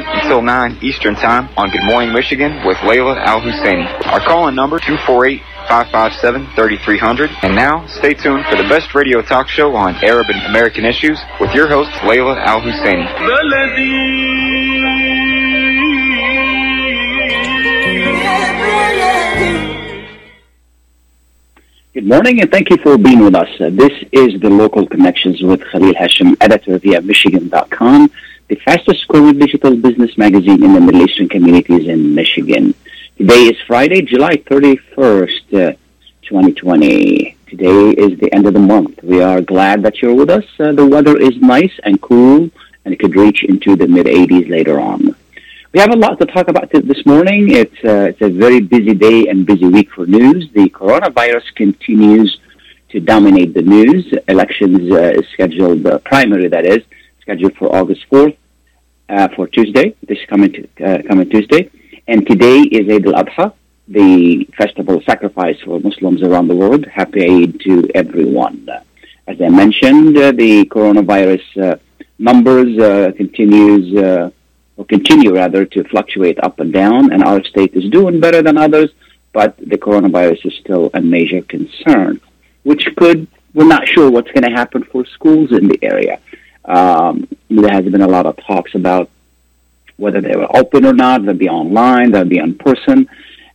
until 9 Eastern Time on Good Morning Michigan with Layla Al Husseini. Our call-in number 248 557 3300. And now, stay tuned for the best radio talk show on Arab and American issues with your host, Layla Al Husseini. Good morning and thank you for being with us. Uh, this is the Local Connections with Khalil Hashim, editor via Michigan.com, the fastest growing digital business magazine in the Middle Eastern communities in Michigan. Today is Friday, July 31st, uh, 2020. Today is the end of the month. We are glad that you're with us. Uh, the weather is nice and cool and it could reach into the mid 80s later on. We have a lot to talk about this morning. It's, uh, it's a very busy day and busy week for news. The coronavirus continues to dominate the news. Elections uh, is scheduled, uh, primary that is, scheduled for August 4th uh, for Tuesday, this coming, uh, coming Tuesday. And today is Eid al-Adha, the festival sacrifice for Muslims around the world. Happy Eid to everyone. As I mentioned, uh, the coronavirus numbers continues or continue rather to fluctuate up and down, and our state is doing better than others, but the coronavirus is still a major concern, which could, we're not sure what's going to happen for schools in the area. Um, there has been a lot of talks about whether they will open or not, they'll be online, they'll be in person,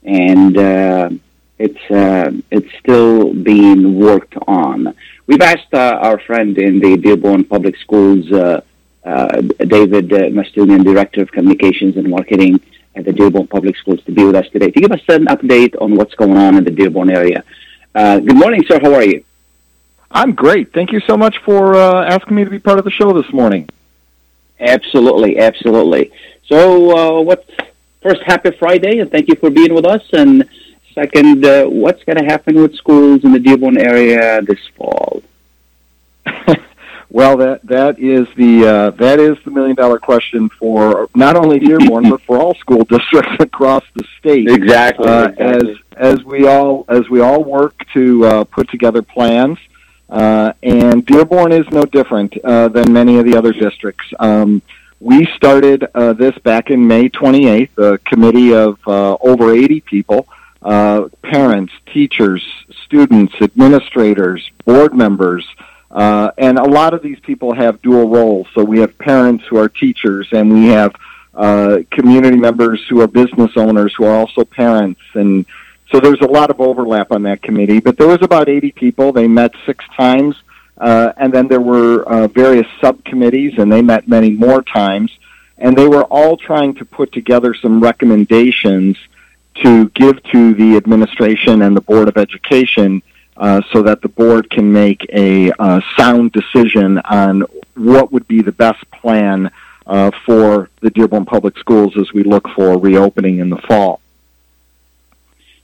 and uh, it's, uh, it's still being worked on. We've asked uh, our friend in the Dearborn Public Schools, uh, uh, David uh, Mustonen, Director of Communications and Marketing at the Dearborn Public Schools, to be with us today to give us an update on what's going on in the Dearborn area. Good morning, sir. How are you? I'm great. Thank you so much for uh, asking me to be part of the show this morning. Absolutely, absolutely. So, uh, what? First, happy Friday, and thank you for being with us. And second, uh, what's going to happen with schools in the Dearborn area this fall? Well, that that is the uh, that is the million dollar question for not only Dearborn but for all school districts across the state. Exactly. Uh, exactly. As as we all as we all work to uh, put together plans, uh, and Dearborn is no different uh, than many of the other districts. Um, we started uh, this back in May 28th. A committee of uh, over 80 people, uh, parents, teachers, students, administrators, board members. Uh, and a lot of these people have dual roles. So we have parents who are teachers, and we have uh, community members who are business owners who are also parents. And so there's a lot of overlap on that committee. But there was about 80 people. They met six times. Uh, and then there were uh, various subcommittees, and they met many more times. And they were all trying to put together some recommendations to give to the administration and the Board of Education uh, so that the board can make a uh, sound decision on what would be the best plan uh, for the Dearborn Public Schools as we look for reopening in the fall.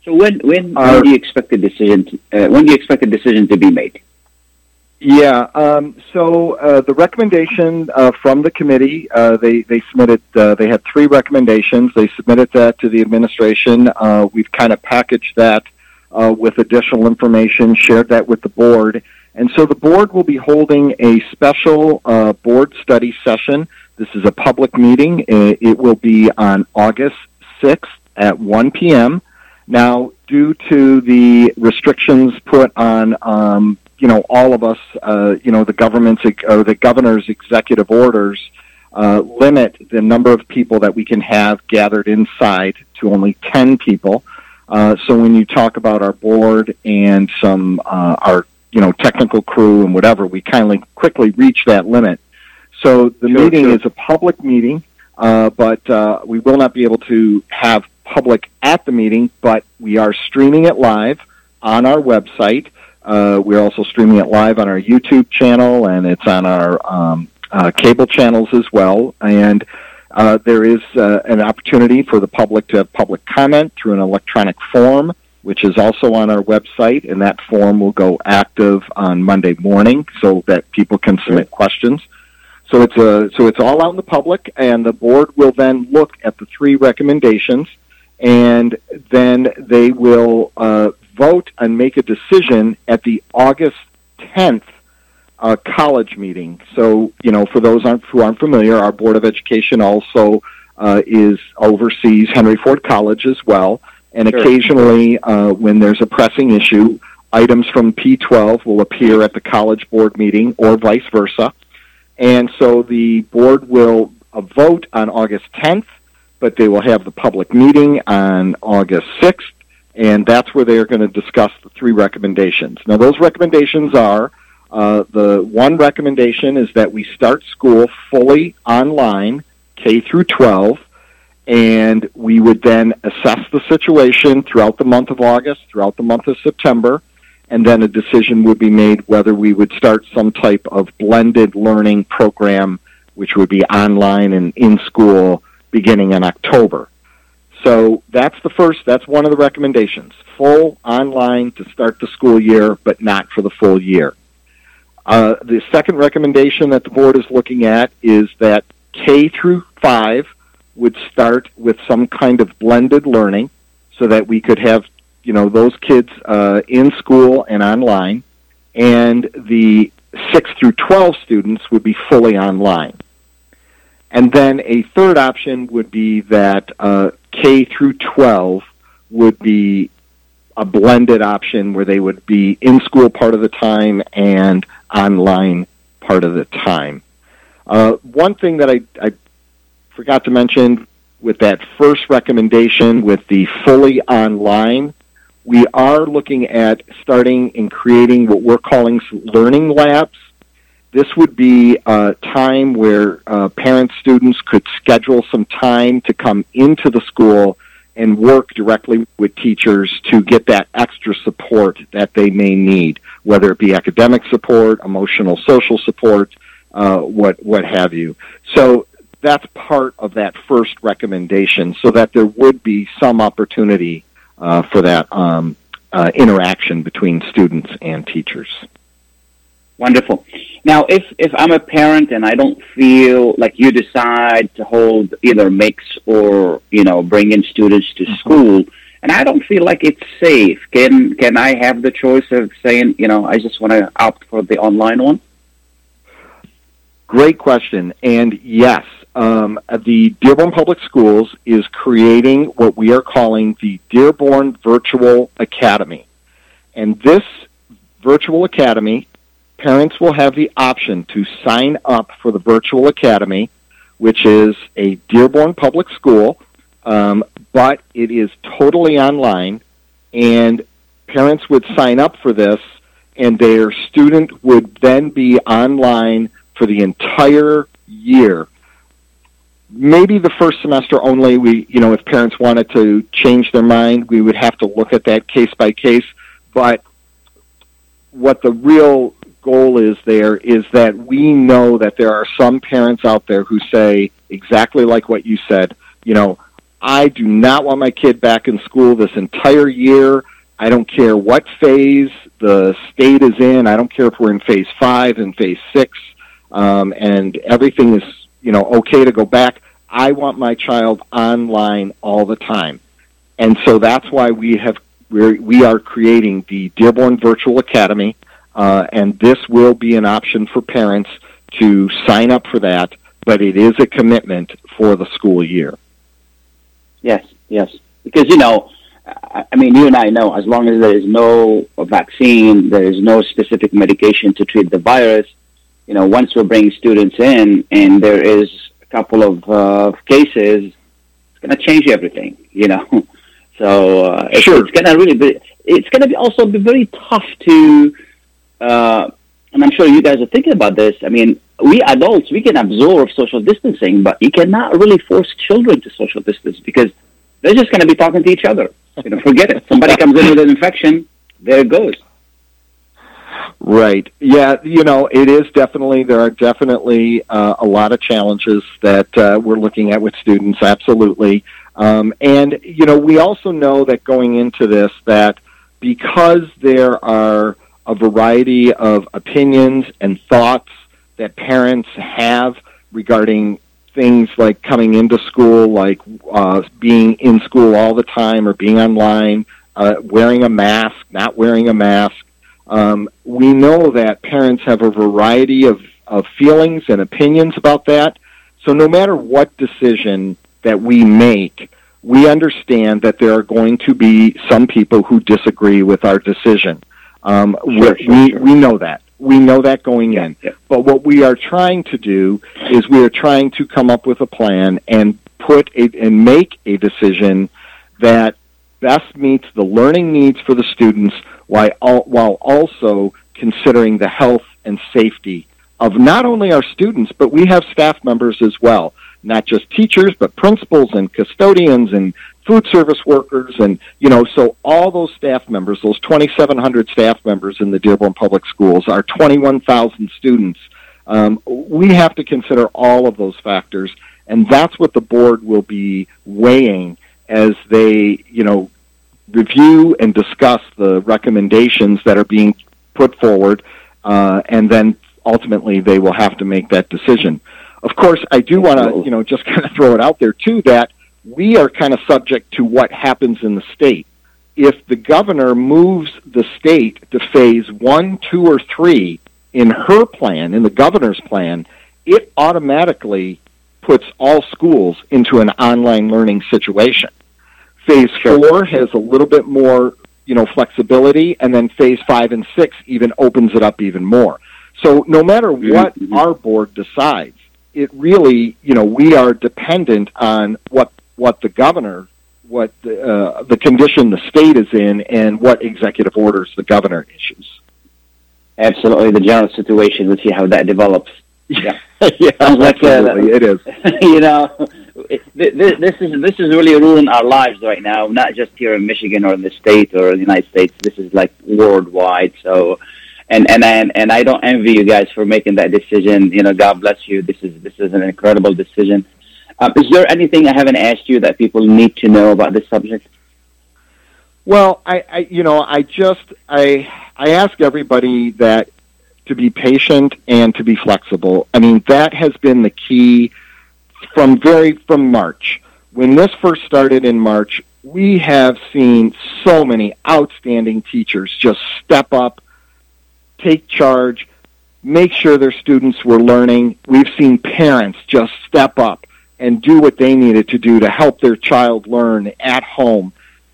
So when when, when do you expect the decision? To, uh, when do you expect a decision to be made? Yeah. Um, so uh, the recommendation uh, from the committee, uh, they they submitted. Uh, they had three recommendations. They submitted that to the administration. Uh, we've kind of packaged that uh, with additional information, shared that with the board, and so the board will be holding a special board study session. This is a public meeting. It, it will be on August sixth at one p.m. Now, due to the restrictions put on um, you know, all of us, uh, you know, the government's or the governor's executive orders uh, limit the number of people that we can have gathered inside to only 10 people. Uh, so when you talk about our board and some uh, our you know technical crew and whatever, we kindly quickly reach that limit. So the Sure, meeting sure. is a public meeting, uh, but uh, we will not be able to have public at the meeting, but we are streaming it live on our website. Uh, we're also streaming it live on our YouTube channel, and it's on our um, uh, cable channels as well. And Uh, there is uh, an opportunity for the public to have public comment through an electronic form, which is also on our website, and that form will go active on Monday morning so that people can submit questions. So it's a, so it's all out in the public, and the board will then look at the three recommendations, and then they will uh, vote and make a decision at the August 10th uh, college meeting. So, you know, for those aren't, who aren't familiar, our Board of Education also uh, is oversees Henry Ford College as well. And Sure. occasionally, uh, when there's a pressing issue, items from P12 will appear at the college board meeting or vice versa. And so the board will uh, vote on August 10th, but they will have the public meeting on August 6th, and that's where they're going to discuss the three recommendations. Now, those recommendations are uh, the one recommendation is that we start school fully online, K through 12, and we would then assess the situation throughout the month of August, throughout the month of September, and then a decision would be made whether we would start some type of blended learning program, which would be online and in school beginning in October. So that's the first, that's one of the recommendations. Full online to start the school year, but not for the full year. Uh, the second recommendation that the board is looking at is that K through 5 would start with some kind of blended learning so that we could have, you know, those kids uh, in school and online, and the 6 through 12 students would be fully online. And then a third option would be that uh, K through 12 would be a blended option where they would be in school part of the time and online part of the time. Uh, one thing that I, I forgot to mention with that first recommendation with the fully online, we are looking at starting and creating what we're calling learning labs. This would be a time where uh, parents, students could schedule some time to come into the school and work directly with teachers to get that extra support that they may need, whether it be academic support, emotional, social support, uh, what what have you. So that's part of that first recommendation, so that there would be some opportunity uh, for that um, uh, interaction between students and teachers. Wonderful. Now, if if I'm a parent and I don't feel like you decide to hold either mix or you know bring in students to school, and I don't feel like it's safe, can can I have the choice of saying you know I just want to opt for the online one? Great question. And yes, um, the Dearborn Public Schools is creating what we are calling the Dearborn Virtual Academy. And this virtual academy, parents will have the option to sign up for the virtual academy, which is a Dearborn Public School, um, but it is totally online. And parents would sign up for this, and their student would then be online for the entire year. Maybe the first semester only. We, you know, if parents wanted to change their mind, we would have to look at that case by case. But what the real goal is there is that we know that there are some parents out there who say exactly like what you said. You know, I do not want my kid back in school this entire year. I don't care what phase the state is in. I don't care if we're in phase five and phase six um, and everything is you know okay to go back. I want my child online all the time, and so that's why we have we're, we are creating the Dearborn Virtual Academy, uh, and this will be an option for parents to sign up for that. But it is a commitment for the school year. Yes, yes. Because you know, I mean, you and I know as long as there is no vaccine, there is no specific medication to treat the virus. You know, once we bring students in and there is a couple of uh, cases, it's going to change everything. You know, so uh, it's, Sure. it's going to really be. It's going to be also be very tough to. Uh, and I'm sure you guys are thinking about this. I mean, we adults we can absorb social distancing, but you cannot really force children to social distance because they're just going to be talking to each other. You know, forget it. Somebody comes in with an infection, there it goes. Right. Yeah, you know, it is definitely, there are definitely uh, a lot of challenges that uh, we're looking at with students, absolutely. Um, and, you know, we also know that going into this that because there are a variety of opinions and thoughts that parents have regarding things like coming into school, like uh, being in school all the time or being online, uh, wearing a mask, not wearing a mask. Um, we know that parents have a variety of, of feelings and opinions about that. So no matter what decision that we make, we understand that there are going to be some people who disagree with our decision. Um, sure, sure, we, sure. we know that. We know that going Yeah, in. yeah. But what we are trying to do is we are trying to come up with a plan and put a, and make a decision that best meets the learning needs for the students while, while also considering the health and safety of not only our students, but we have staff members as well. Not just teachers, but principals and custodians and food service workers and, you know, so all those staff members, those 2,700 staff members in the Dearborn Public Schools, our 21,000 students, um, we have to consider all of those factors, and that's what the board will be weighing as they, you know, review and discuss the recommendations that are being put forward, uh, and then ultimately they will have to make that decision. Of course, I do want to, you know, just kind of throw it out there too that we are kind of subject to what happens in the state. If the governor moves the state to phase one, two, or three in her plan, in the governor's plan, it automatically puts all schools into an online learning situation. Phase four has a little bit more, you know, flexibility, and then phase five and six even opens it up even more. So no matter what Mhm. our board decides, it really, you know, we are dependent on what what the governor, what the, uh, the condition the state is in, and what executive orders the governor issues. Absolutely, the general situation. We'll see how that develops. Yeah. yeah, like, uh, absolutely, it is. you know, it, th- th- this is this is really ruling our lives right now. Not just here in Michigan or in the state or in the United States. This is like worldwide. So, and and and and I don't envy you guys for making that decision. You know, God bless you. This is this is an incredible decision. Um, is there anything I haven't asked you that people need to know about this subject? Well, I, I you know, I just I I ask everybody that to be patient and to be flexible. I mean, that has been the key from very from March. When this first started in March, we have seen so many outstanding teachers just step up, take charge, make sure their students were learning. We've seen parents just step up and do what they needed to do to help their child learn at home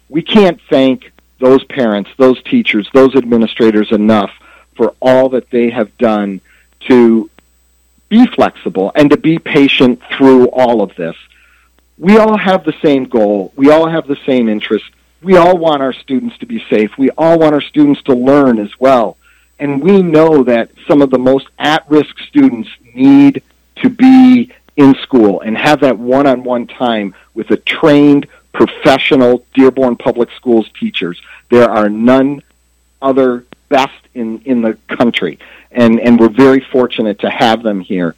we can't thank those parents, those teachers, those administrators enough for all that they have done to be flexible and to be patient through all of this. We all have the same goal. We all have the same interest. We all want our students to be safe. We all want our students to learn as well. And we know that some of the most at-risk students need to be in school and have that one-on-one time with a trained professional Dearborn Public Schools teachers. There are none other best in, in the country. And, and we're very fortunate to have them here.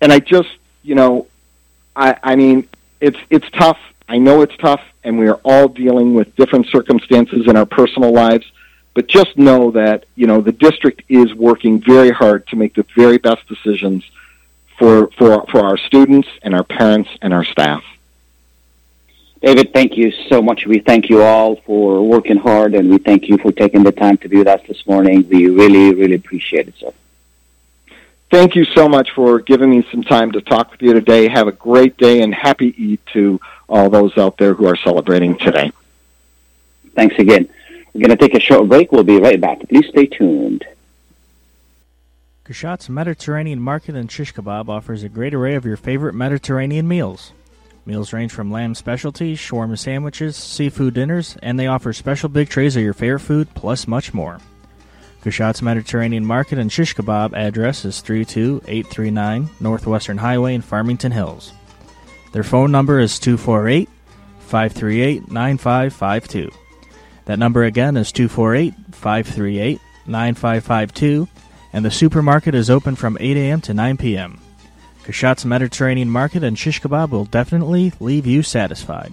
And I just, you know, I, I mean, it's, it's tough. I know it's tough, and we are all dealing with different circumstances in our personal lives. But just know that, you know, the district is working very hard to make the very best decisions for, for, for our students and our parents and our staff. David, thank you so much. We thank you all for working hard, and we thank you for taking the time to be with us this morning. We really, really appreciate it, sir. Thank you so much for giving me some time to talk with you today. Have a great day and happy Eid to all those out there who are celebrating today. Thanks again. We're going to take a short break. We'll be right back. Please stay tuned. Kashat's Mediterranean Market and Shish Kebab offers a great array of your favorite Mediterranean meals. Meals range from lamb specialties, shawarma sandwiches, seafood dinners, and they offer special big trays of your favorite food, plus much more. Kashat's Mediterranean Market and Shish Kebab address is 32839 Northwestern Highway in Farmington Hills. Their phone number is 248 538 9552. That number again is 248 538 9552, and the supermarket is open from 8 a.m. to 9 p.m. Kashat's Mediterranean Market and shish kebab will definitely leave you satisfied.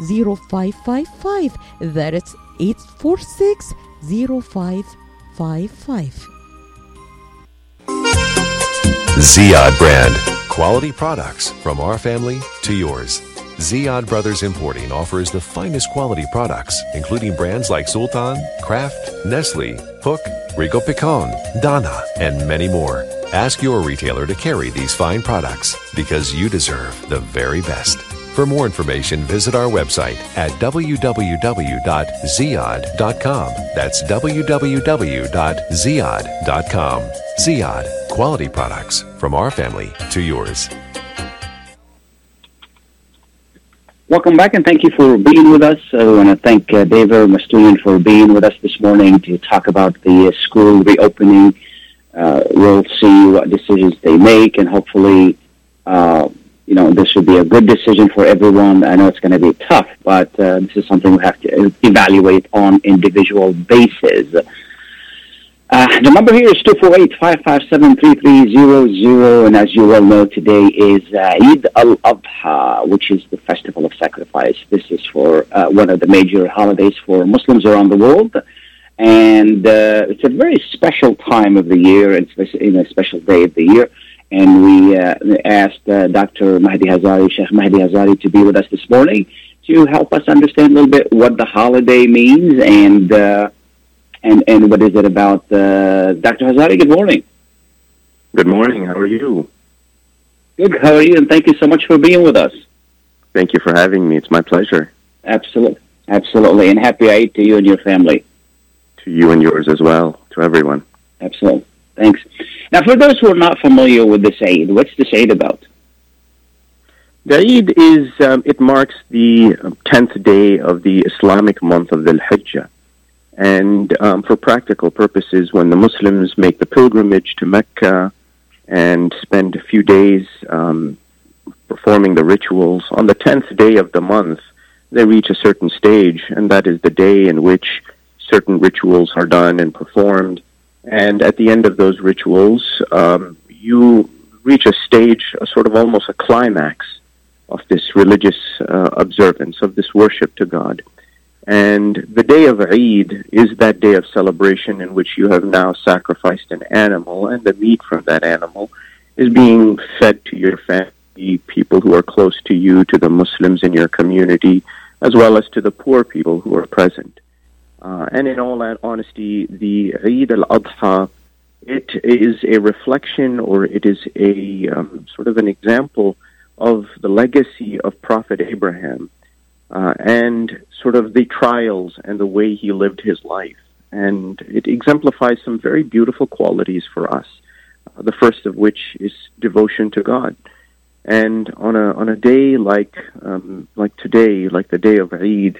0555 That's 846 0555 Ziyad brand. Quality products from our family to yours. Ziyad Brothers Importing offers the finest quality products, including brands like Sultan, Kraft, Nestle, Hook, Rico Picon, Dana, and many more. Ask your retailer to carry these fine products because you deserve the very best. For more information, visit our website at www.ziad.com. That's www.ziad.com. Ziad, quality products from our family to yours. Welcome back and thank you for being with us. I want to thank uh, David Mustonen for being with us this morning to talk about the uh, school reopening. Uh, we'll see what decisions they make and hopefully, uh, you know, this will be a good decision for everyone. I know it's going to be tough, but uh, this is something we have to evaluate on individual basis. Uh, the number here is 248-557-3300, and as you well know, today is uh, Eid al-Adha, which is the festival of sacrifice. This is for uh, one of the major holidays for Muslims around the world, and uh, it's a very special time of the year, and it's in a special day of the year. And we uh, asked uh, Dr. Mahdi Hazari, Sheikh Mahdi Hazari, to be with us this morning to help us understand a little bit what the holiday means and uh, and and what is it about? Uh, Dr. Hazari, good morning. Good morning. How are you? Good. How are you? And thank you so much for being with us. Thank you for having me. It's my pleasure. Absolutely, absolutely, and happy Eid to you and your family. To you and yours as well. To everyone. Absolutely. Thanks. Now, for those who are not familiar with this Eid, what's this Eid about? The Eid is um, it marks the tenth day of the Islamic month of the Hijjah. And um, for practical purposes, when the Muslims make the pilgrimage to Mecca and spend a few days um, performing the rituals, on the tenth day of the month, they reach a certain stage, and that is the day in which certain rituals are done and performed. And at the end of those rituals, um, you reach a stage, a sort of almost a climax of this religious uh, observance, of this worship to God. And the day of Eid is that day of celebration in which you have now sacrificed an animal, and the meat from that animal is being fed to your family, people who are close to you, to the Muslims in your community, as well as to the poor people who are present. Uh, and in all honesty, the Eid al-Adha, it is a reflection or it is a um, sort of an example of the legacy of Prophet Abraham uh, and sort of the trials and the way he lived his life. And it exemplifies some very beautiful qualities for us. Uh, the first of which is devotion to God. And on a on a day like um, like today, like the day of Eid,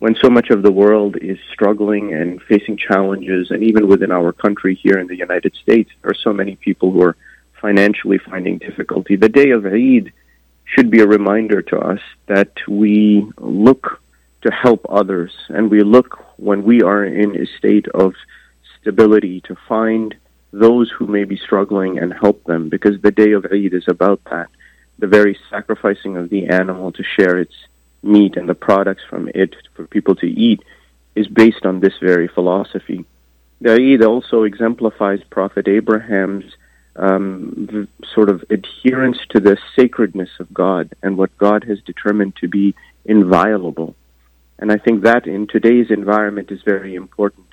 when so much of the world is struggling and facing challenges, and even within our country here in the United States, there are so many people who are financially finding difficulty. The day of Eid should be a reminder to us that we look to help others and we look when we are in a state of stability to find those who may be struggling and help them because the day of Eid is about that. The very sacrificing of the animal to share its meat and the products from it for people to eat is based on this very philosophy. the Eid also exemplifies Prophet Abraham's um, sort of adherence to the sacredness of God and what God has determined to be inviolable. And I think that in today's environment is very important.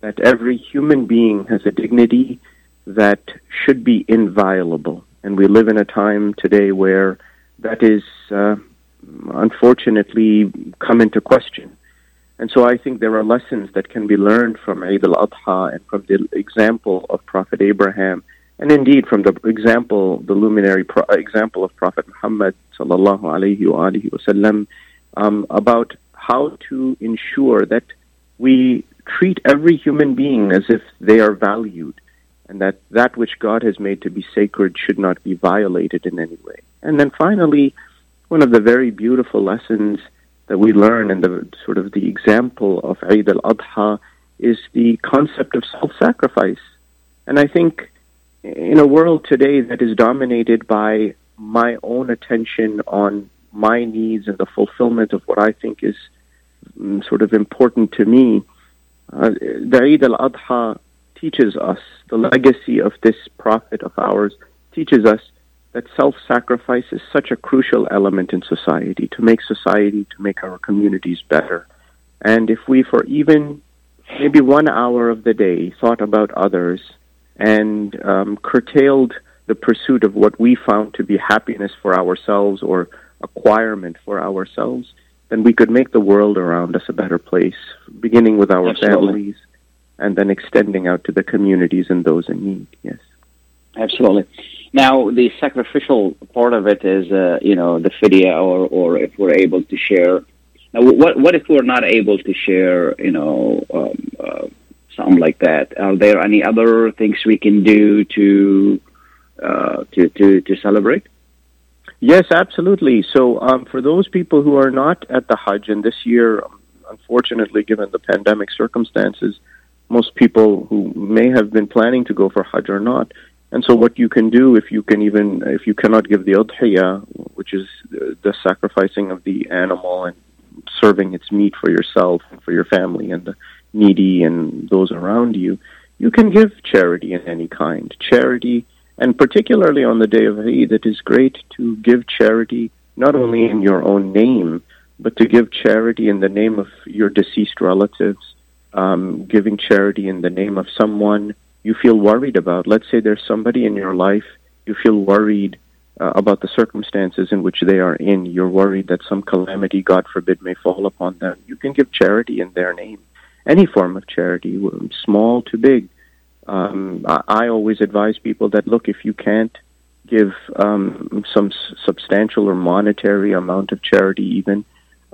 That every human being has a dignity that should be inviolable. And we live in a time today where that is uh, unfortunately come into question. And so I think there are lessons that can be learned from Eid al-Adha and from the example of Prophet Abraham, and indeed from the example, the luminary pro- example of Prophet Muhammad sallallahu alaihi wasallam, um, about how to ensure that we treat every human being as if they are valued, and that that which God has made to be sacred should not be violated in any way. And then finally, one of the very beautiful lessons that we learn and the sort of the example of Eid al-Adha is the concept of self-sacrifice. And I think in a world today that is dominated by my own attention on my needs and the fulfillment of what I think is mm, sort of important to me, uh, the Eid al-Adha teaches us, the legacy of this prophet of ours teaches us that self sacrifice is such a crucial element in society to make society, to make our communities better. And if we, for even maybe one hour of the day, thought about others and um, curtailed the pursuit of what we found to be happiness for ourselves or acquirement for ourselves, then we could make the world around us a better place, beginning with our Absolutely. families and then extending out to the communities and those in need. Yes. Absolutely. Now, the sacrificial part of it is, uh, you know, the fidya, or, or if we're able to share. Now, what what if we're not able to share, you know, um, uh, something like that? Are there any other things we can do to uh, to, to to celebrate? Yes, absolutely. So, um, for those people who are not at the Hajj, and this year, um, unfortunately, given the pandemic circumstances, most people who may have been planning to go for Hajj are not. And so, what you can do if you can even if you cannot give the udhiyah, which is the sacrificing of the animal and serving its meat for yourself and for your family and the needy and those around you, you can give charity in any kind. Charity, and particularly on the day of Eid, it is great to give charity not only in your own name, but to give charity in the name of your deceased relatives, um, giving charity in the name of someone you feel worried about. Let's say there's somebody in your life you feel worried uh, about the circumstances in which they are in. You're worried that some calamity, God forbid, may fall upon them. You can give charity in their name, any form of charity, small to big. Um, I, I always advise people that look, if you can't give um, some s- substantial or monetary amount of charity, even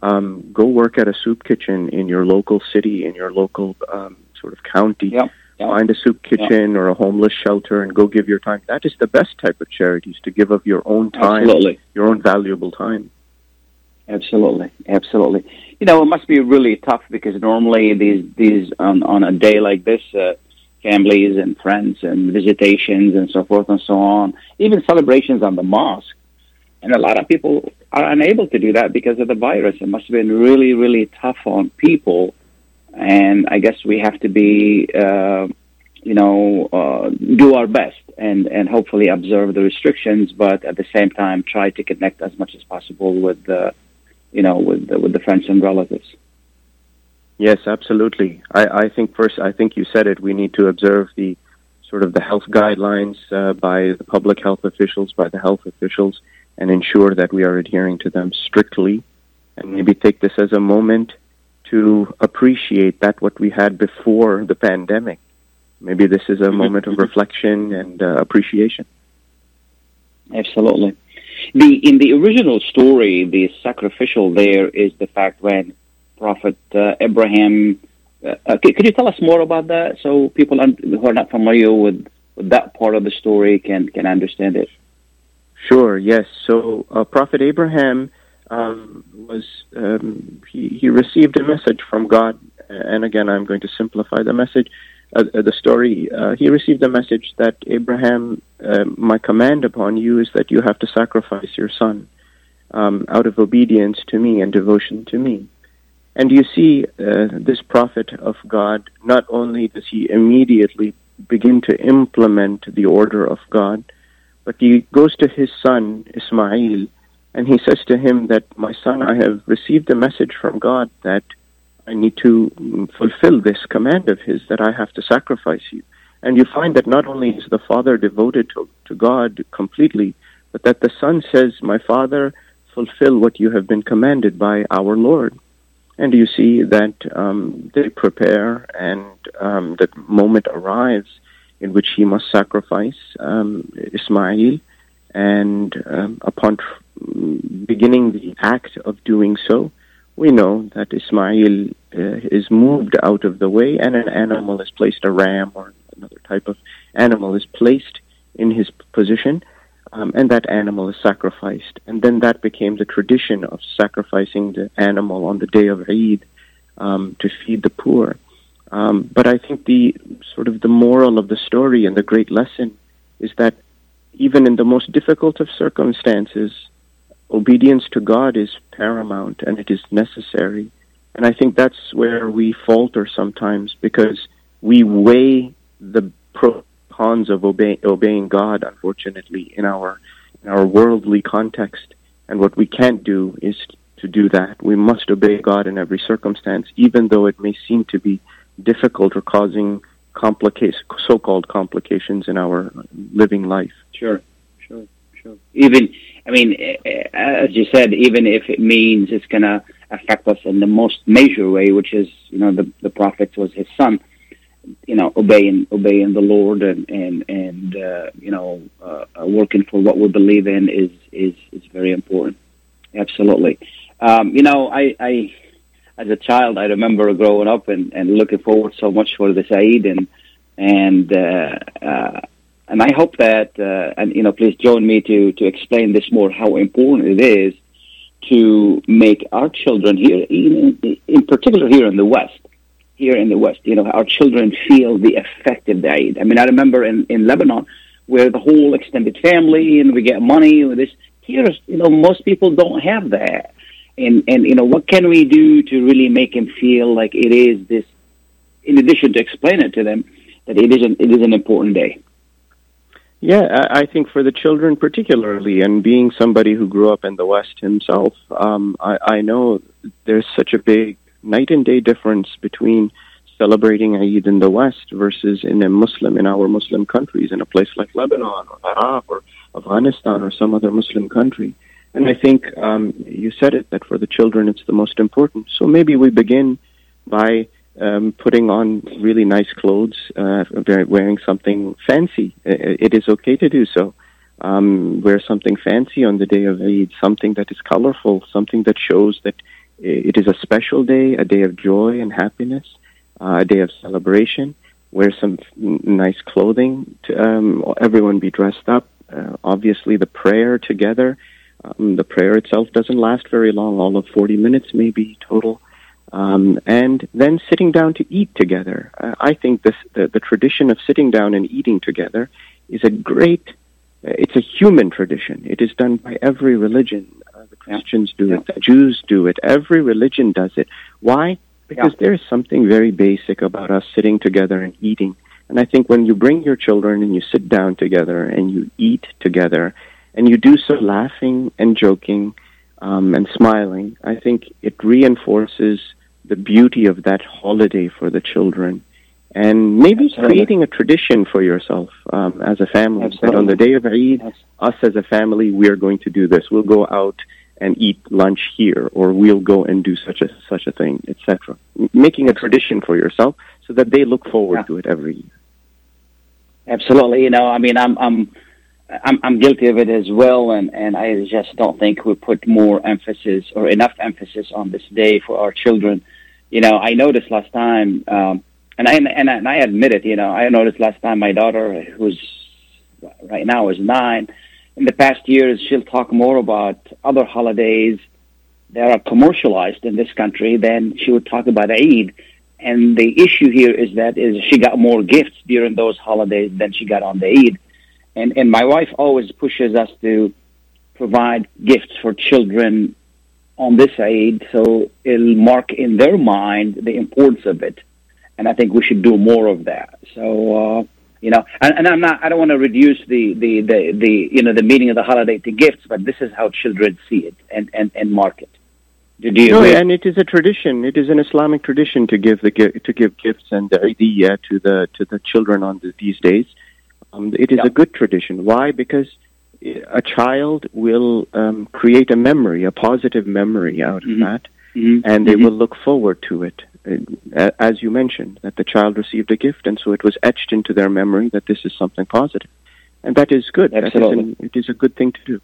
um, go work at a soup kitchen in your local city, in your local um, sort of county. Yeah. Yeah. Find a soup kitchen or a homeless shelter and go give your time. That is the best type of charities to give of your own time, Absolutely. your own valuable time. Absolutely, absolutely. You know, it must be really tough because normally these these on on a day like this, uh, families and friends and visitations and so forth and so on, even celebrations on the mosque, and a lot of people are unable to do that because of the virus. It must have been really, really tough on people, and I guess we have to be. Uh, you know, uh, do our best and, and hopefully observe the restrictions, but at the same time try to connect as much as possible with the, you know, with the, with the friends and relatives. Yes, absolutely. I, I think first, I think you said it. We need to observe the sort of the health guidelines uh, by the public health officials, by the health officials, and ensure that we are adhering to them strictly. And maybe take this as a moment to appreciate that what we had before the pandemic. Maybe this is a moment of reflection and uh, appreciation. Absolutely. The in the original story, the sacrificial there is the fact when Prophet uh, Abraham. Uh, uh, could, could you tell us more about that so people un- who are not familiar with, with that part of the story can can understand it? Sure. Yes. So uh, Prophet Abraham um, was um, he, he received a message from God, and again, I'm going to simplify the message. Uh, uh, the story. Uh, he received a message that Abraham, uh, my command upon you is that you have to sacrifice your son um, out of obedience to me and devotion to me. And you see, uh, this prophet of God, not only does he immediately begin to implement the order of God, but he goes to his son, Ismail, and he says to him that, My son, I have received a message from God that I need to fulfill this command of his, that I have to sacrifice you. And you find that not only is the father devoted to, to God completely, but that the son says, My father, fulfill what you have been commanded by our Lord. And you see that um, they prepare, and um, the moment arrives in which he must sacrifice um, Ismail. And um, upon tr- beginning the act of doing so, we know that Ismail uh, is moved out of the way, and an animal is placed, a ram or another type of animal is placed in his position, um, and that animal is sacrificed. And then that became the tradition of sacrificing the animal on the day of Eid um, to feed the poor. Um, but I think the sort of the moral of the story and the great lesson is that even in the most difficult of circumstances, obedience to God is paramount and it is necessary. And I think that's where we falter sometimes because we weigh the pros cons of obey, obeying God, unfortunately, in our in our worldly context. And what we can't do is to do that. We must obey God in every circumstance, even though it may seem to be difficult or causing complications, so-called complications in our living life. Sure, sure, sure. Even, I mean, eh, eh, as you said, even if it means it's going to affect us in the most major way, which is, you know, the the prophet was his son you know, obeying obeying the Lord and and and uh, you know, uh, uh, working for what we believe in is is is very important. Absolutely. Um, you know, I, I as a child, I remember growing up and, and looking forward so much for the Eid and and uh, uh, and I hope that uh, and you know, please join me to to explain this more how important it is to make our children here, in, in particular here in the West, here in the West. You know, our children feel the effect of the Eid. I mean, I remember in, in Lebanon where the whole extended family and we get money and this. Here, you know, most people don't have that. And, and, you know, what can we do to really make them feel like it is this, in addition to explain it to them, that it is an, it is an important day? Yeah, I think for the children particularly, and being somebody who grew up in the West himself, um, I, I know there's such a big night and day difference between celebrating Eid in the West versus in a Muslim, in our Muslim countries, in a place like Lebanon or Iraq or Afghanistan or some other Muslim country. And I think um, you said it that for the children it's the most important. So maybe we begin by um, putting on really nice clothes, uh, wearing something fancy. It is okay to do so. Um, wear something fancy on the day of Eid, something that is colorful, something that shows that it is a special day, a day of joy and happiness, uh, a day of celebration. Wear some nice clothing. To, um, everyone be dressed up. Uh, obviously, the prayer together. Um, the prayer itself doesn't last very long, all of 40 minutes maybe total. Um, and then sitting down to eat together. Uh, I think this, the, the tradition of sitting down and eating together is a great, uh, it's a human tradition. It is done by every religion. The Christians do it. The Jews do it. Every religion does it. Why? Because yeah. there is something very basic about us sitting together and eating. And I think when you bring your children and you sit down together and you eat together, and you do so laughing and joking um, and smiling, I think it reinforces the beauty of that holiday for the children. And maybe Absolutely. creating a tradition for yourself um, as a family. Absolutely. That on the day of Eid, yes. us as a family, we are going to do this. We'll go out and eat lunch here, or we'll go and do such a such a thing, etc. Making a tradition for yourself so that they look forward yeah. to it every year. Absolutely, you know, I mean, I'm I'm I'm, I'm guilty of it as well, and and I just don't think we put more emphasis or enough emphasis on this day for our children. You know, I noticed last time, um, and I and I, and I admit it. You know, I noticed last time my daughter, who's right now is nine in the past years, she'll talk more about other holidays that are commercialized in this country than she would talk about Eid. And the issue here is that is she got more gifts during those holidays than she got on the Eid. And and my wife always pushes us to provide gifts for children on this Eid, so it'll mark in their mind the importance of it. And I think we should do more of that. So, uh, you know, and, and I'm not, I don't want to reduce the, the, the, the, you know, the meaning of the holiday to gifts, but this is how children see it and, and, and mark it. Do you No, agree? and it is a tradition. It is an Islamic tradition to give the to give gifts and the idea to the to the children on the, these days. Um, it is Yeah. a good tradition. Why? Because a child will um, create a memory, a positive memory out of Mhm. that, Mhm. and they Mhm. will look forward to it. Uh, As you mentioned, that the child received a gift, and so it was etched into their memory that this is something positive, and that is good. That is Absolutely. an- it is a good thing to do.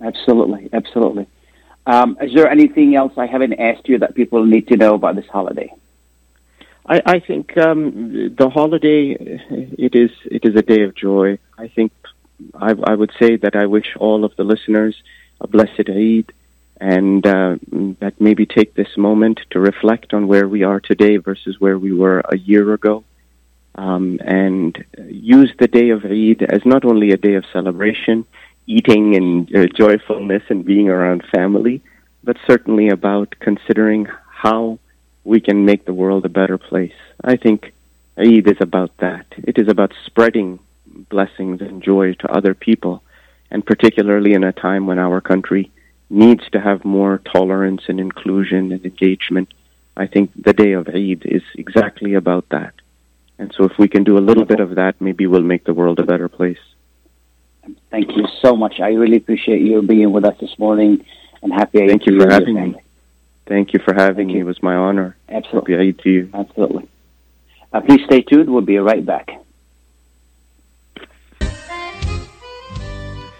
Absolutely, absolutely. Um, is there anything else I haven't asked you that people need to know about this holiday? I, I think um, the holiday it is it is a day of joy. I think I, I would say that I wish all of the listeners a blessed Eid, and uh, that maybe take this moment to reflect on where we are today versus where we were a year ago, um, and use the day of Eid as not only a day of celebration, eating and uh, joyfulness and being around family, but certainly about considering how we can make the world a better place. I think Eid is about that. It is about spreading blessings and joy to other people, and particularly in a time when our country needs to have more tolerance and inclusion and engagement. I think the day of Eid is exactly about that. And so if we can do a little bit of that, maybe we'll make the world a better place. Thank you so much. I really appreciate you being with us this morning, and happy Eid Thank you for having me. Thank you for having Thank me. you. It was my honor. Absolutely, Happy Eid to you. absolutely. Uh, please stay tuned. We'll be right back.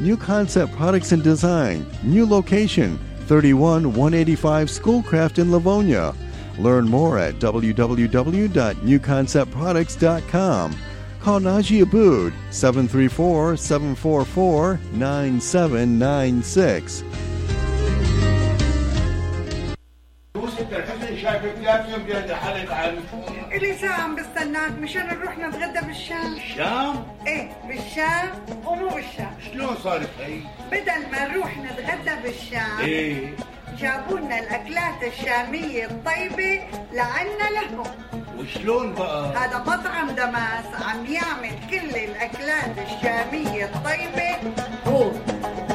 New Concept Products and Design, new location, 31 185 Schoolcraft in Livonia. Learn more at www.newconceptproducts.com. Call Najee Abood 734 744 9796. إلي ساعة عم بستناك مشان نروح نتغدى بالشام الشام؟ إيه بالشام ومو بالشام شلون صارت هي؟ بدل ما نروح نتغدى بالشام إيه جابوا لنا الأكلات الشامية الطيبة لعنا لهم وشلون بقى؟ هذا مطعم دماس عم يعمل كل الأكلات الشامية الطيبة هو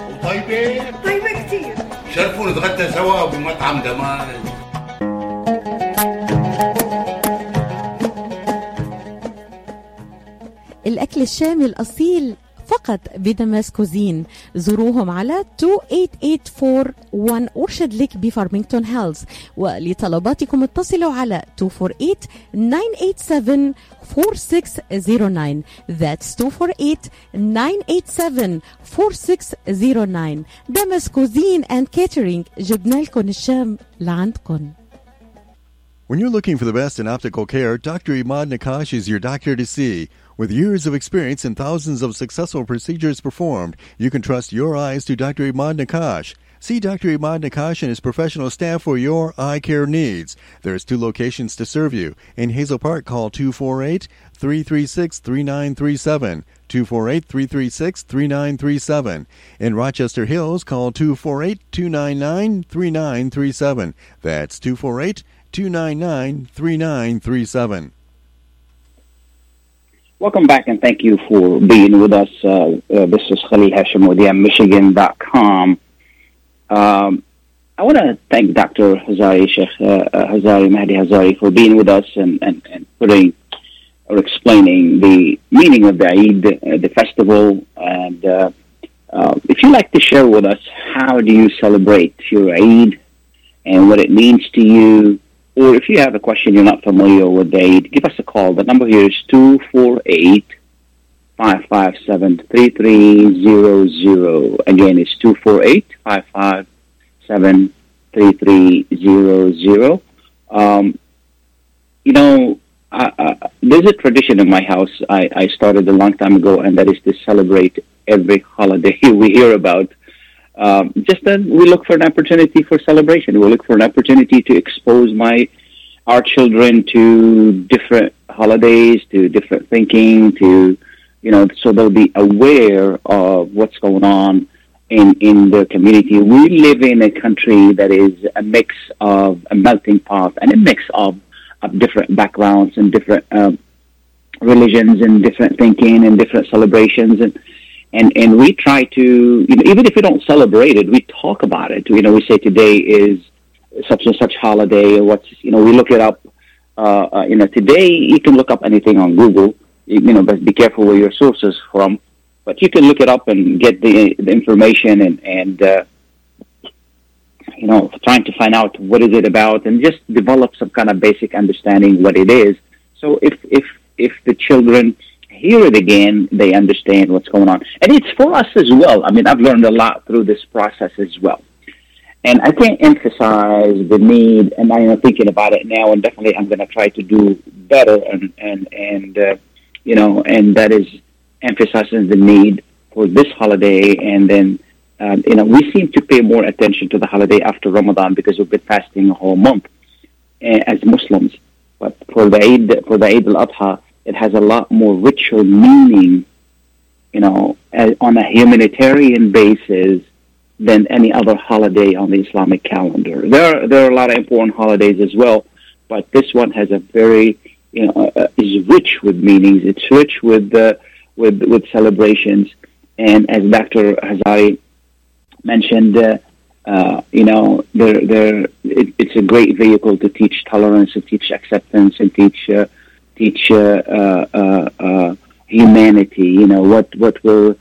وطيبة؟ طيبة كتير شرفوا نتغدى سوا بمطعم دماس الأكل الشامي الأصيل فقط بدماس كوزين زوروهم على 28841 أرشد لك بفارمينغتون هيلز ولطلباتكم اتصلوا على 248 987 4609 That's 248 987 4609 دمس كوزين and catering جبنا لكم الشام لعندكم When you're looking for the best in optical care, Dr. Imad Nakash is your doctor to see. With years of experience and thousands of successful procedures performed, you can trust your eyes to Dr. Imad Nakash. See Dr. Imad Nakash and his professional staff for your eye care needs. There's two locations to serve you. In Hazel Park, call 248 336 3937. 248 336 3937. In Rochester Hills, call 248 299 3937. That's 248 299 3937. Welcome back and thank you for being with us. Uh, uh, this is Khalil Hashim with Michigan.com. Um, I want to thank Dr. Hazari, Sheikh uh, uh, Hazari, Mahdi Hazari, for being with us and, and, and putting or explaining the meaning of the Eid, uh, the festival. And uh, if you'd like to share with us, how do you celebrate your Eid and what it means to you? Or if you have a question you're not familiar with the give us a call. The number here is 248 557 3300. Again, it's 248 557 seven three three zero zero. Um, you know, I, I, there's a tradition in my house I, I started a long time ago, and that is to celebrate every holiday we hear about. Um, just then, we look for an opportunity for celebration. We look for an opportunity to expose my our children to different holidays, to different thinking, to you know, so they'll be aware of what's going on in in the community. We live in a country that is a mix of a melting pot and a mix of of different backgrounds and different um, religions and different thinking and different celebrations and and and we try to you know, even if we don't celebrate it, we talk about it. You know, we say today is such and such holiday or what's you know we look it up. Uh, uh, you know, today you can look up anything on Google. You, you know, but be careful where your sources from. But you can look it up and get the the information and and uh, you know trying to find out what is it about and just develop some kind of basic understanding what it is. So if if if the children hear it again, they understand what's going on. And it's for us as well. I mean, I've learned a lot through this process as well. And I can't emphasize the need, and I am thinking about it now, and definitely I'm going to try to do better, and, and, and uh, you know, and that is emphasizing the need for this holiday. And then, um, you know, we seem to pay more attention to the holiday after Ramadan because we've been fasting a whole month uh, as Muslims. But for the Eid, for the Eid al-Adha, it has a lot more richer meaning, you know, as, on a humanitarian basis than any other holiday on the Islamic calendar. There, are, there are a lot of important holidays as well, but this one has a very, you know, uh, is rich with meanings. It's rich with uh, with with celebrations, and as Dr. Hazari mentioned. Uh, uh, you know, they're, they're, it, it's a great vehicle to teach tolerance, to teach acceptance, and teach uh, teach uh, uh, uh, humanity. You know what what we're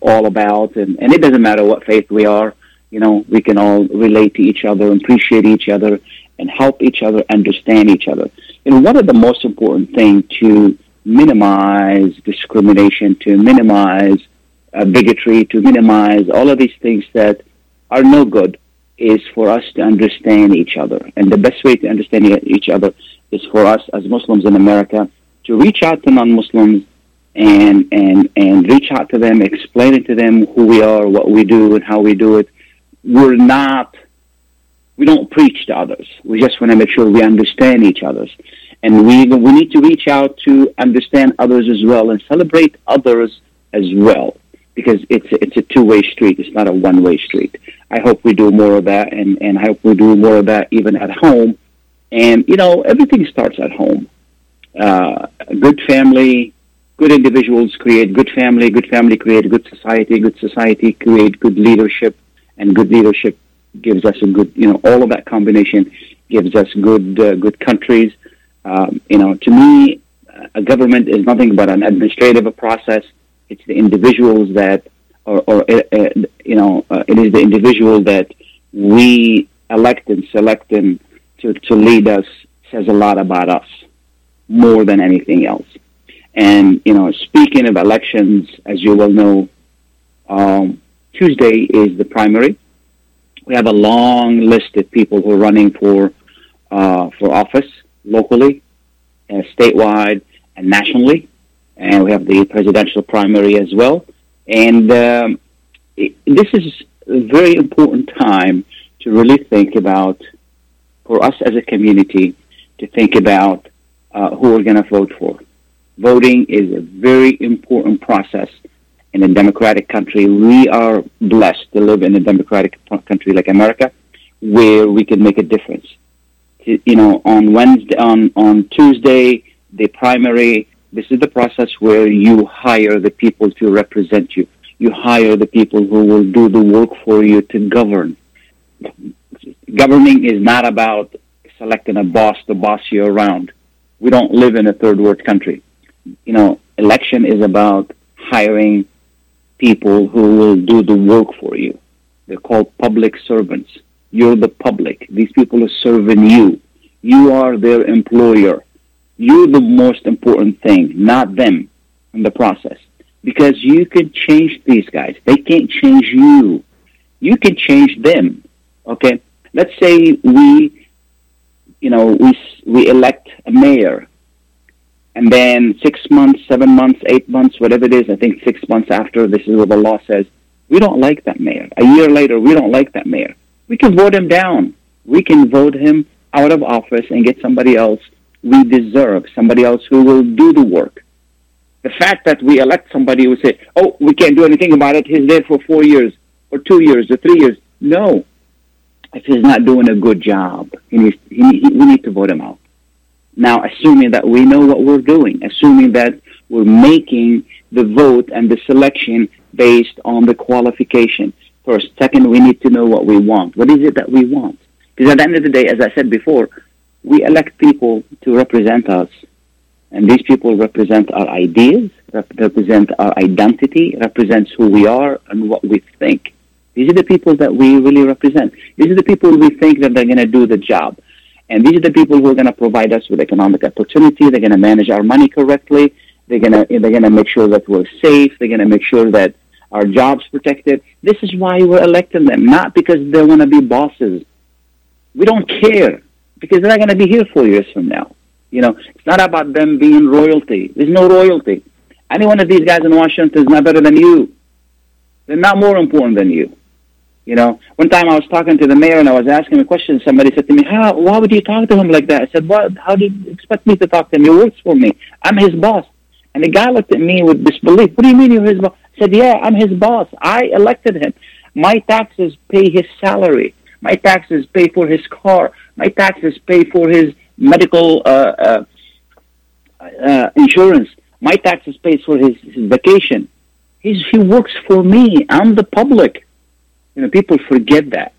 all about, and, and it doesn't matter what faith we are. You know, we can all relate to each other, appreciate each other, and help each other understand each other. And one of the most important things to minimize discrimination, to minimize uh, bigotry, to minimize all of these things that are no good is for us to understand each other. And the best way to understand each other is for us as Muslims in America to reach out to non-Muslims and, and, and reach out to them, explain to them who we are, what we do, and how we do it. We're not, we don't preach to others. We just want to make sure we understand each other. And we, we need to reach out to understand others as well and celebrate others as well because it's it's a two-way street. It's not a one-way street. I hope we do more of that, and and I hope we do more of that even at home. And you know, everything starts at home. Uh, good family, good individuals create good family. Good family create good society. Good society create good leadership, and good leadership gives us a good you know all of that combination gives us good uh, good countries. Um, you know, to me, a government is nothing but an administrative process it's the individuals that, or, or uh, uh, you know, uh, it is the individual that we elect and select them to, to lead us says a lot about us more than anything else. And, you know, speaking of elections, as you well know, um, Tuesday is the primary. We have a long list of people who are running for uh, for office locally, uh, statewide, and nationally and we have the presidential primary as well. And um, it, this is a very important time to really think about, for us as a community, to think about uh, who we're going to vote for. Voting is a very important process in a democratic country. We are blessed to live in a democratic country like America, where we can make a difference. You know, on Wednesday, on on Tuesday, the primary this is the process where you hire the people to represent you. You hire the people who will do the work for you to govern. Governing is not about selecting a boss to boss you around. We don't live in a third world country. You know, election is about hiring people who will do the work for you. They're called public servants. You're the public. These people are serving you. You are their employer. You're the most important thing, not them in the process. Because you can change these guys. They can't change you. You can change them. Okay, let's say we, you know, we we elect a mayor, and then six months, seven months, eight months, whatever it is, I think six months after, this is what the law says. We don't like that mayor. A year later, we don't like that mayor. We can vote him down. We can vote him out of office and get somebody else we deserve, somebody else who will do the work. The fact that we elect somebody who say, "Oh, we can't do anything about it. He's there for four years, or two years, or three years." No, if he's not doing a good job, he needs, he, he, we need to vote him out. Now, assuming that we know what we're doing, assuming that we're making the vote and the selection based on the qualification. First, second, we need to know what we want. What is it that we want? Because at the end of the day, as I said before, we elect people to represent us, and these people represent our ideas, rep- represent our identity, represents who we are and what we think. These are the people that we really represent. These are the people we think that they're going to do the job. And these are the people who are going to provide us with economic opportunity. They're going to manage our money correctly. They're going to they're going to make sure that we're safe. They're going to make sure that our jobs protected. This is why we're electing them, not because they want to be bosses. We don't care because they're not going to be here four years from now. You know, it's not about them being royalty. There's no royalty. Any one of these guys in Washington is not better than you. They're not more important than you. You know, one time I was talking to the mayor and I was asking a question. Somebody said to me, "How? Why would you talk to him like that?" I said, "What? How do you expect me to talk to him? He works for me. I'm his boss." And the guy looked at me with disbelief. What do you mean you're his boss? I said, "Yeah, I'm his boss. I elected him. My taxes pay his salary. My taxes pay for his car. My taxes pay for his medical uh, uh, uh, insurance. My taxes pay for his, his vacation. He's, he works for me. I'm the public. You know, people forget that.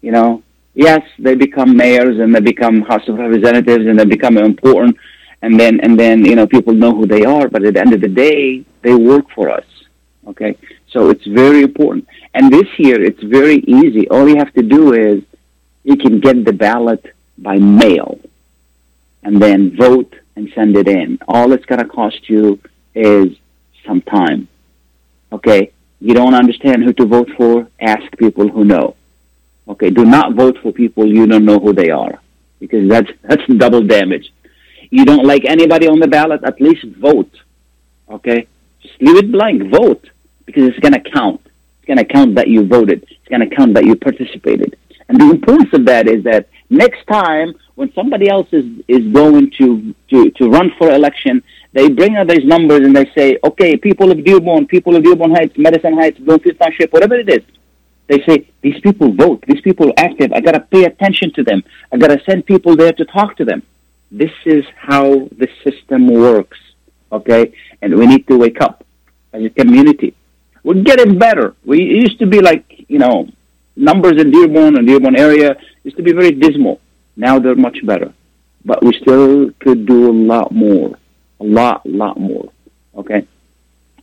You know, yes, they become mayors and they become House of Representatives and they become important, and then and then you know people know who they are. But at the end of the day, they work for us. Okay, so it's very important. And this year, it's very easy. All you have to do is you can get the ballot by mail, and then vote and send it in. All it's going to cost you is some time. Okay, you don't understand who to vote for? Ask people who know. Okay, do not vote for people you don't know who they are, because that's that's double damage. You don't like anybody on the ballot? At least vote. Okay, just leave it blank. Vote because it's going to count. It's going to count that you voted. It's going to count that you participated. And the importance of that is that next time when somebody else is, is going to, to, to run for election, they bring out these numbers and they say, okay, people of Dearborn, people of Dearborn Heights, Madison Heights, Bloomfield Township, whatever it is, they say, these people vote, these people are active, I got to pay attention to them, I got to send people there to talk to them. This is how the system works, okay? And we need to wake up as a community. We're getting better. We used to be like, you know, numbers in Dearborn and Dearborn area used to be very dismal. Now they're much better. But we still could do a lot more. A lot, lot more. Okay?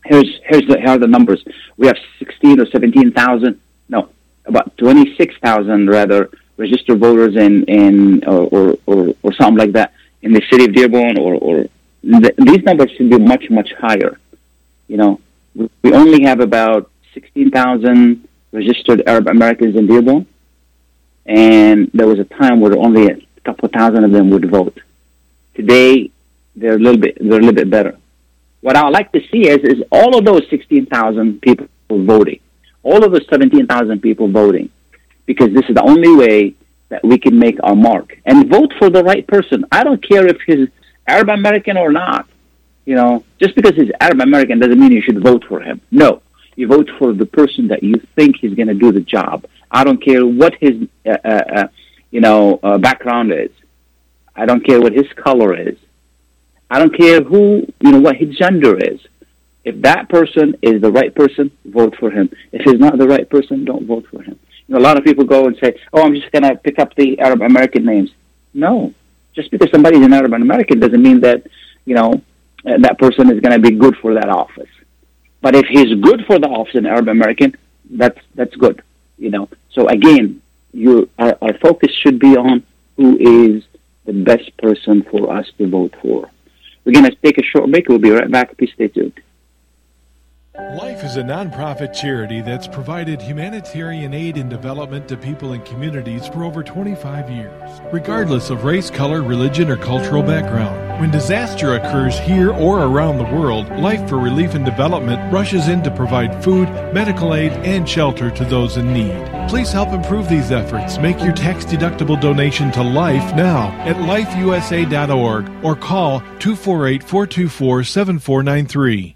Here's here's the here are the numbers. We have sixteen or seventeen thousand no, about twenty six thousand rather registered voters in, in or, or, or, or something like that in the city of Dearborn or, or th- these numbers should be much, much higher. You know, we, we only have about 16,000 registered Arab Americans in Dearborn, and there was a time where only a couple thousand of them would vote. Today, they're a little bit they're a little bit better. What I would like to see is is all of those 16,000 people voting, all of those 17,000 people voting, because this is the only way that we can make our mark and vote for the right person. I don't care if he's Arab American or not. You know, just because he's Arab American doesn't mean you should vote for him. No, you vote for the person that you think he's going to do the job. I don't care what his, uh, uh, uh, you know, uh, background is. I don't care what his color is. I don't care who, you know, what his gender is. If that person is the right person, vote for him. If he's not the right person, don't vote for him. You know, a lot of people go and say, "Oh, I'm just going to pick up the Arab American names." No, just because somebody's an Arab American doesn't mean that, you know, uh, that person is going to be good for that office. But if he's good for the office in Arab American, that's that's good. You know. So again, you our, our focus should be on who is the best person for us to vote for. We're going to take a short break. We'll be right back. Please stay tuned. Life is a nonprofit charity that's provided humanitarian aid and development to people and communities for over 25 years, regardless of race, color, religion, or cultural background. When disaster occurs here or around the world, Life for Relief and Development rushes in to provide food, medical aid, and shelter to those in need. Please help improve these efforts. Make your tax deductible donation to Life now at lifeusa.org or call 248 424 7493.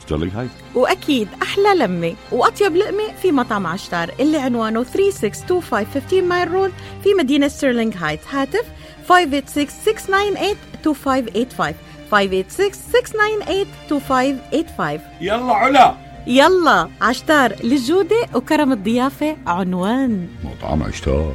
ستيرلينغ هايت وأكيد أحلى لمة وأطيب لقمة في مطعم عشتار اللي عنوانه 3625 15 مايل رود في مدينة ستيرلينغ هايت. هاتف 586-698-2585 586-698-2585 يلا علا. يلا عشتار للجودة وكرم الضيافة عنوان. مطعم عشتار.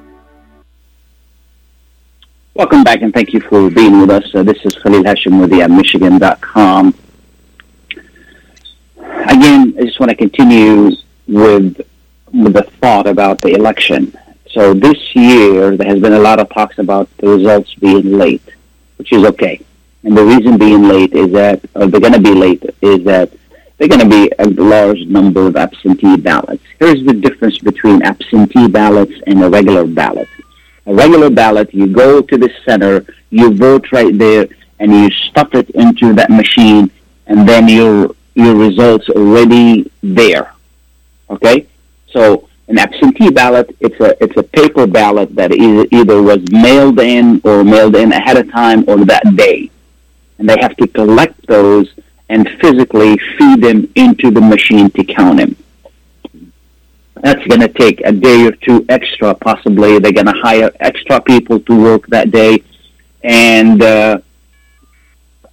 Welcome back and thank you for being with us. Uh, this is Khalil Hashim with the Michigan.com. Again, I just want to continue with with the thought about the election. So this year, there has been a lot of talks about the results being late, which is okay. And the reason being late is that, or they're going to be late, is that they're going to be a large number of absentee ballots. Here's the difference between absentee ballots and a regular ballot. A regular ballot, you go to the center, you vote right there, and you stuff it into that machine, and then your your results already there. Okay, so an absentee ballot, it's a it's a paper ballot that either, either was mailed in or mailed in ahead of time or that day, and they have to collect those and physically feed them into the machine to count them. That's going to take a day or two extra, possibly. They're going to hire extra people to work that day, and uh,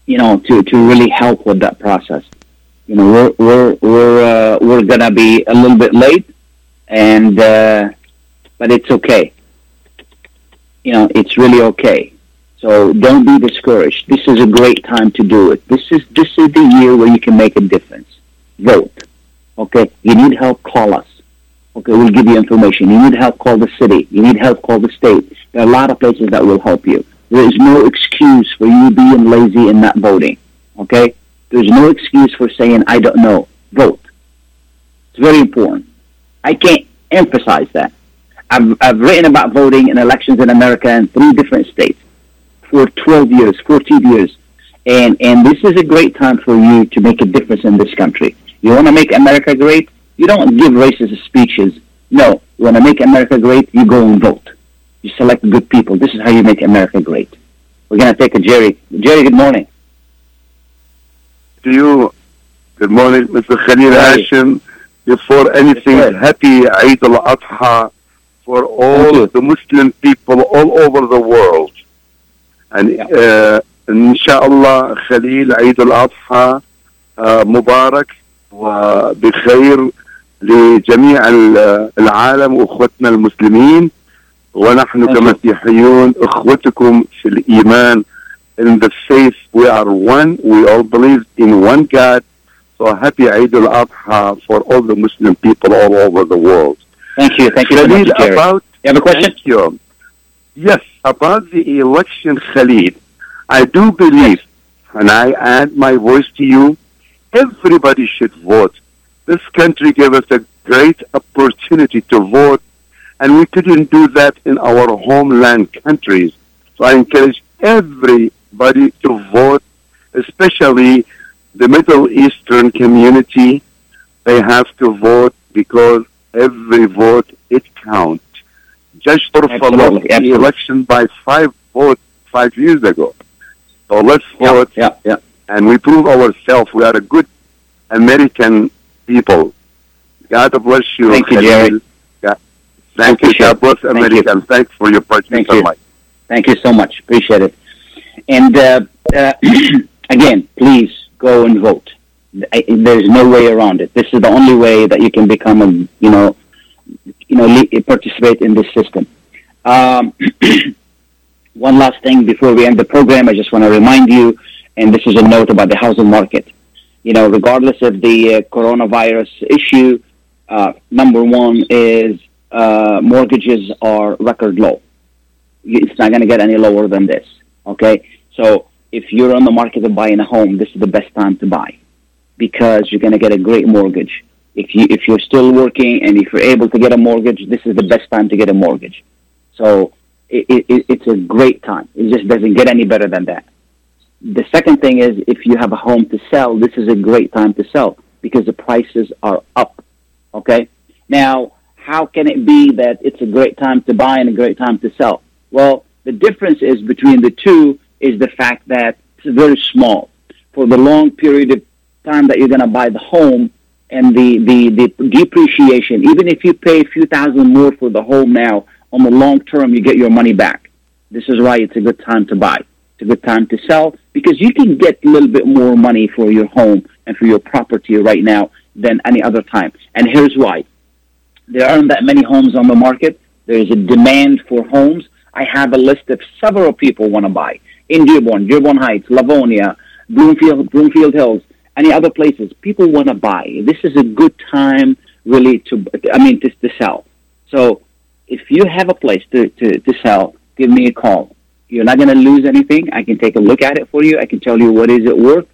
you know, to, to really help with that process. You know, we're we're we're uh, we're going to be a little bit late, and uh, but it's okay. You know, it's really okay. So don't be discouraged. This is a great time to do it. This is this is the year where you can make a difference. Vote. Okay. You need help, call us. Okay, we'll give you information. You need help, call the city. You need help, call the state. There are a lot of places that will help you. There is no excuse for you being lazy and not voting. Okay? There's no excuse for saying, I don't know. Vote. It's very important. I can't emphasize that. I've, I've written about voting in elections in America in three different states for 12 years, 14 years. And, and this is a great time for you to make a difference in this country. You want to make America great? You don't give racist speeches. No, you want to make America great, you go and vote. You select good people. This is how you make America great. We're going to take a Jerry. Jerry, good morning. To you, good morning, Mr. Khalil Hashim. Before anything, happy Eid al-Adha for all the Muslim people all over the world. And uh, inshallah, Khalil, Eid al-Adha uh, Mubarak وبخير لجميع العالم واخوتنا المسلمين ونحن كمسيحيون اخوتكم في الايمان in the faith. We are one. We all believe in one God. So happy Eid al-Adha for all the Muslim people all over the world. Thank you. Thank you so Khalid, much, about You have a question? Thank you. Yes, about the election, Khalid, I do believe, and I add my voice to you, everybody should vote. This country gave us a great opportunity to vote, and we couldn't do that in our homeland countries. So I encourage everybody to vote, especially the Middle Eastern community. They have to vote because every vote it counts. Judge Torfa Absolutely, lost the election by five votes five years ago. So let's vote, Yeah, yeah. and we prove ourselves we are a good American people. God bless you. Thank you, Jerry. God- Thank you. God bless. Thank you. America. and Thanks for your Thank participation. you. Mike. Thank you so much. Appreciate it. And uh, uh, again, please go and vote. I, there's no way around it. This is the only way that you can become a, you know, you know, le- participate in this system. Um, one last thing before we end the program, I just want to remind you, and this is a note about the housing market. You know, regardless of the uh, coronavirus issue, uh, number one is uh, mortgages are record low it's not going to get any lower than this. Okay, so if you're on the market of buying a home, this is the best time to buy because you're going to get a great mortgage. If you if you're still working and if you're able to get a mortgage, this is the best time to get a mortgage. So it, it, it's a great time. It just doesn't get any better than that. The second thing is if you have a home to sell, this is a great time to sell because the prices are up. Okay, now how can it be that it's a great time to buy and a great time to sell? Well, the difference is between the two is the fact that it's very small. For the long period of time that you're going to buy the home and the, the, the depreciation, even if you pay a few thousand more for the home now, on the long term, you get your money back. This is why it's a good time to buy. It's a good time to sell because you can get a little bit more money for your home and for your property right now than any other time. And here's why. There aren't that many homes on the market. There is a demand for homes. I have a list of several people want to buy in Dearborn, Dearborn Heights, Livonia, Bloomfield, Bloomfield Hills, any other places. People want to buy. This is a good time, really, to I mean, to, to sell. So, if you have a place to, to, to sell, give me a call. You're not going to lose anything. I can take a look at it for you. I can tell you what is it worth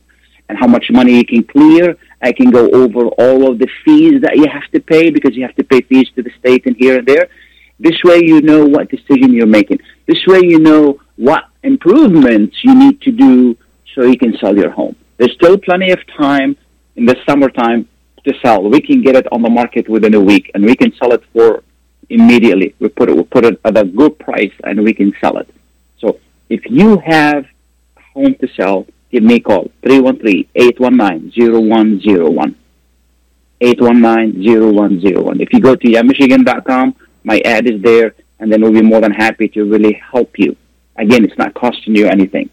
and how much money you can clear. I can go over all of the fees that you have to pay because you have to pay fees to the state and here and there. This way you know what decision you're making. This way you know what improvements you need to do so you can sell your home. There's still plenty of time in the summertime to sell. We can get it on the market within a week and we can sell it for immediately. We put it, we put it at a good price and we can sell it. If you have a home to sell, give me a call, 313-819-0101. 819-0101. If you go to yamichigan.com, my ad is there, and then we'll be more than happy to really help you. Again, it's not costing you anything.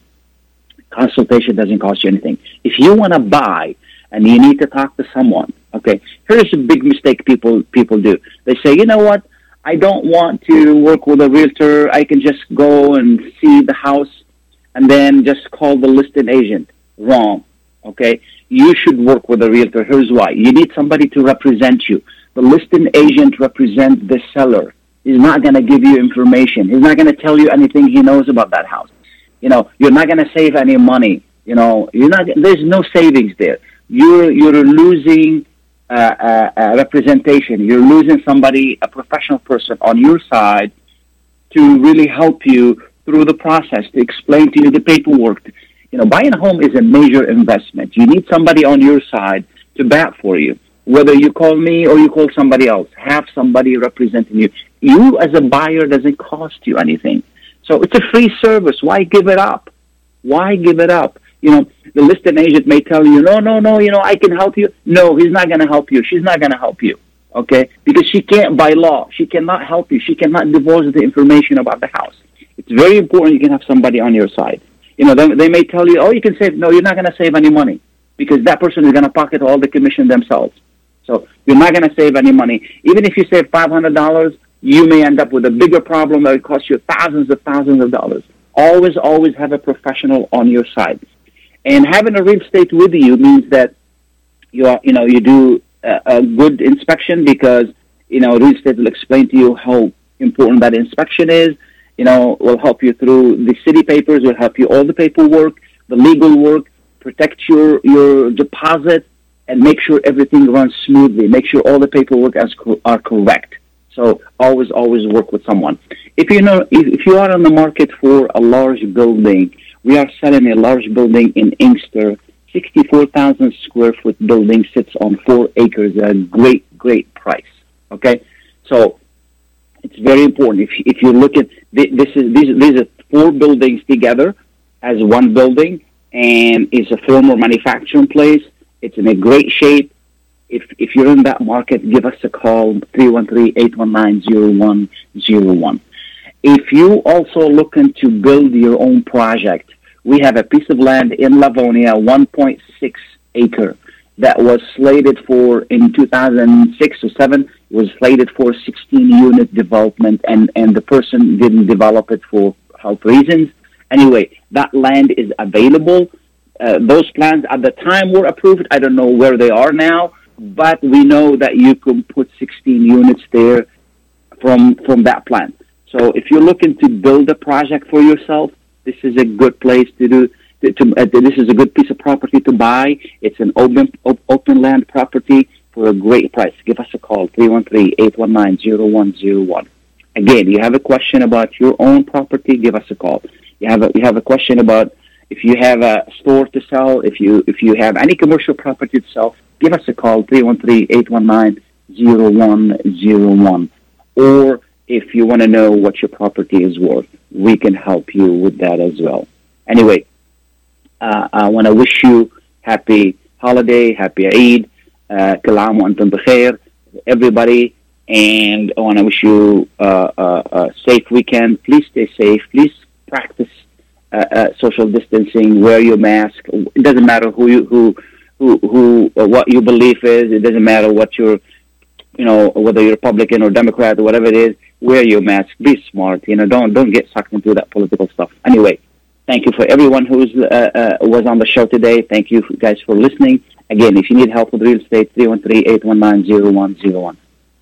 Consultation doesn't cost you anything. If you want to buy and you need to talk to someone, okay, here's a big mistake people people do. They say, you know what? I don't want to work with a realtor. I can just go and see the house and then just call the listing agent. Wrong. Okay? You should work with a realtor. Here's why. You need somebody to represent you. The listing agent represents the seller. He's not going to give you information. He's not going to tell you anything he knows about that house. You know, you're not going to save any money. You know, you're not. There's no savings there. You're you're losing uh, uh, uh, representation. You're losing somebody, a professional person on your side, to really help you through the process, to explain to you the paperwork. You know, buying a home is a major investment. You need somebody on your side to bat for you. Whether you call me or you call somebody else, have somebody representing you. You as a buyer doesn't cost you anything. So it's a free service. Why give it up? Why give it up? You know, the listing agent may tell you, no, no, no, you know, I can help you. No, he's not going to help you. She's not going to help you. Okay? Because she can't, by law, she cannot help you. She cannot divulge the information about the house. It's very important you can have somebody on your side. You know, they, they may tell you, oh, you can save. No, you're not going to save any money because that person is going to pocket all the commission themselves. So you're not going to save any money. Even if you save $500, you may end up with a bigger problem that will cost you thousands of thousands of dollars. always, always have a professional on your side. And having a real estate with you means that you are, you know, you do a, a good inspection because, you know, real estate will explain to you how important that inspection is. You know, will help you through the city papers, will help you all the paperwork, the legal work, protect your, your deposit, and make sure everything runs smoothly. Make sure all the paperwork is co- are correct. So always, always work with someone. If you know, if, if you are on the market for a large building, we are selling a large building in Inkster, 64,000 square foot building sits on four acres at a great, great price. Okay, so it's very important. If if you look at thi- this is these these are four buildings together as one building, and it's a former manufacturing place. It's in a great shape. If if you're in that market, give us a call 313-819-0101. If you also looking to build your own project, we have a piece of land in Livonia, 1.6 acre, that was slated for in 2006 or 7 it was slated for 16 unit development and and the person didn't develop it for health reasons. Anyway that land is available. Uh, those plans at the time were approved. I don't know where they are now but we know that you can put 16 units there from from that plan so if you're looking to build a project for yourself this is a good place to do to, to, uh, this is a good piece of property to buy. It's an open op, open land property for a great price. Give us a call 313-819-0101. Again, you have a question about your own property, give us a call. You have a you have a question about if you have a store to sell, if you if you have any commercial property to sell, give us a call 313-819-0101. Or if you want to know what your property is worth, we can help you with that as well. Anyway, uh, I want to wish you happy holiday, happy Eid, uh, كل عام وأنتم بخير, everybody, and I want to wish you uh, uh, a safe weekend. Please stay safe. Please practice uh, uh, social distancing. Wear your mask. It doesn't matter who you who who who uh, what your belief is. It doesn't matter what your you know whether you're Republican or Democrat or whatever it is. Wear your mask. Be smart. You know, don't don't get sucked into that political stuff. Anyway. Thank you for everyone who's uh, uh, was on the show today. Thank you guys for listening. Again, if you need help with real estate, 313-819-0101.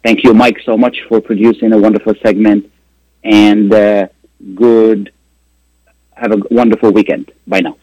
Thank you, Mike, so much for producing a wonderful segment. And uh, good, have a wonderful weekend. Bye now.